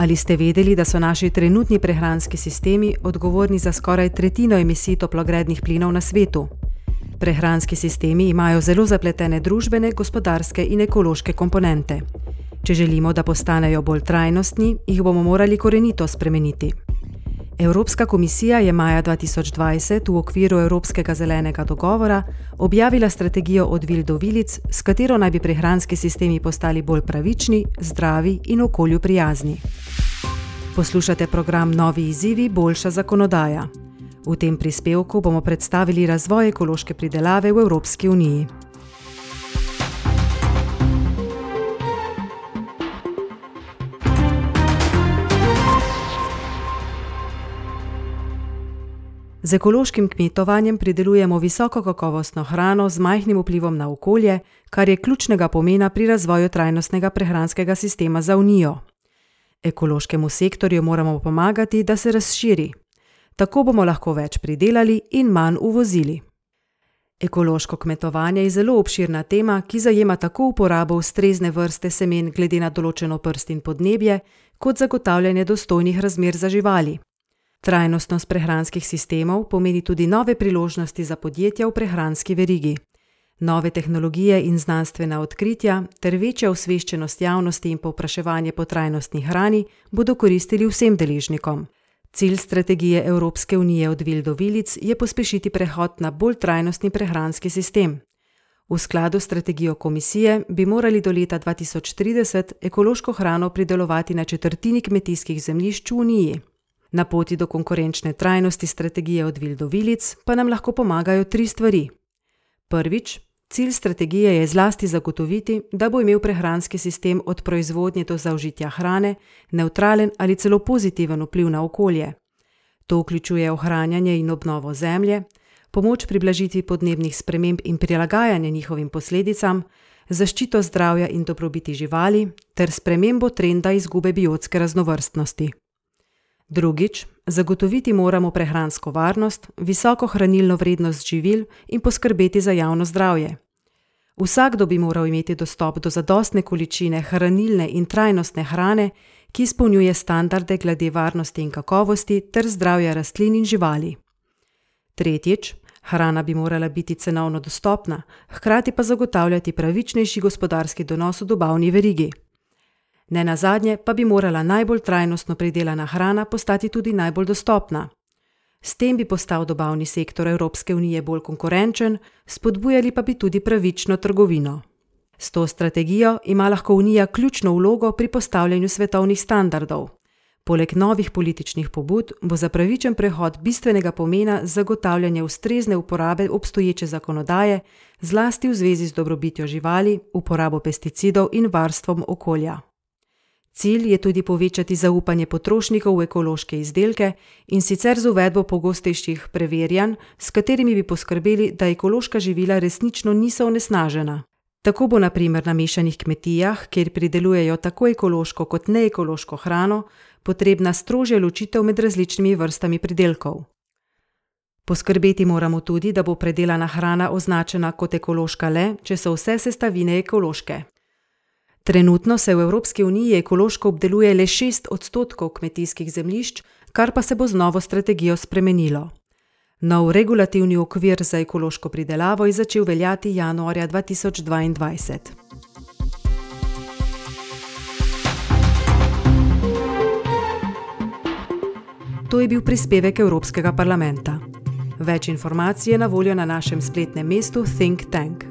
Ali ste vedeli, da so naši trenutni prehranski sistemi odgovorni za skoraj tretjino emisij toplogrednih plinov na svetu? Prehranski sistemi imajo zelo zapletene družbene, gospodarske in ekološke komponente. Če želimo, da postanejo bolj trajnostni, jih bomo morali korenito spremeniti. Evropska komisija je maja 2020 v okviru Evropskega zelenega dogovora objavila strategijo od vil do vilic, s katero naj bi prehranski sistemi postali bolj pravični, zdravi in okolju prijazni. Poslušate program Novi izzivi, boljša zakonodaja. V tem prispevku bomo predstavili razvoj ekološke pridelave v Evropski uniji. Z ekološkim kmetovanjem pridelujemo visoko kakovostno hrano z majhnim vplivom na okolje, kar je ključnega pomena pri razvoju trajnostnega prehranskega sistema za Unijo. Ekološkemu sektorju moramo pomagati, da se razširi. Tako bomo lahko več pridelali in manj uvozili. Ekološko kmetovanje je zelo obširna tema, ki zajema tako uporabo ustrezne vrste semen glede na določeno prst in podnebje, kot zagotavljanje dostojnih razmer za živali. Trajnostnost prehranskih sistemov pomeni tudi nove priložnosti za podjetja v prehranski verigi. Nove tehnologije in znanstvena odkritja ter večja osveščenost javnosti in povpraševanje po trajnostni hrani bodo koristili vsem deležnikom. Cilj strategije Evropske unije od vil do vilic je pospešiti prehod na bolj trajnostni prehranski sistem. V skladu s strategijo komisije bi morali do leta 2030 ekološko hrano pridelovati na četrtini kmetijskih zemljišč v Uniji. Na poti do konkurenčne trajnosti strategije od vil do vilic pa nam lahko pomagajo tri stvari. Prvič, cilj strategije je zlasti zagotoviti, da bo imel prehranski sistem od proizvodnje do zaužitja hrane neutralen ali celo pozitiven vpliv na okolje. To vključuje ohranjanje in obnovo zemlje, pomoč pri blažitvi podnebnih sprememb in prilagajanje njihovim posledicam, zaščito zdravja in dobrobiti živali ter spremembo trenda izgube biotske raznovrstnosti. Drugič, zagotoviti moramo prehransko varnost, visoko hranilno vrednost živil in poskrbeti za javno zdravje. Vsakdo bi moral imeti dostop do zadostne količine hranilne in trajnostne hrane, ki izpolnjuje standarde glede varnosti in kakovosti ter zdravja rastlin in živali. Tretjič, hrana bi morala biti cenovno dostopna, hkrati pa zagotavljati pravičnejši gospodarski donos v dobavni verigi. Ne na zadnje pa bi morala najbolj trajnostno pridelana hrana postati tudi najbolj dostopna. S tem bi postal dobavni sektor Evropske unije bolj konkurenčen, spodbujali pa bi tudi pravično trgovino. S to strategijo ima lahko Unija ključno vlogo pri postavljanju svetovnih standardov. Poleg novih političnih pobud bo za pravičen prehod bistvenega pomena zagotavljanje ustrezne uporabe obstoječe zakonodaje, zlasti v zvezi z dobrobitjo živali, uporabo pesticidov in varstvom okolja. Cilj je tudi povečati zaupanje potrošnikov v ekološke izdelke in sicer z uvedbo pogostejših preverjanj, s katerimi bi poskrbeli, da ekološka živila resnično niso onesnažena. Tako bo na primer na mešanih kmetijah, kjer pridelujejo tako ekološko kot neekološko hrano, potrebna strožja ločitev med različnimi vrstami pridelkov. Poskrbeti moramo tudi, da bo predelana hrana označena kot ekološka le, če so vse sestavine ekološke. Trenutno se v Evropski uniji ekološko obdeluje le 6 odstotkov kmetijskih zemljišč, kar pa se bo z novo strategijo spremenilo. Nov regulativni okvir za ekološko pridelavo je začel veljati januarja 2022. To je bil prispevek Evropskega parlamenta. Več informacij je na voljo na našem spletnem mestu Think Tank.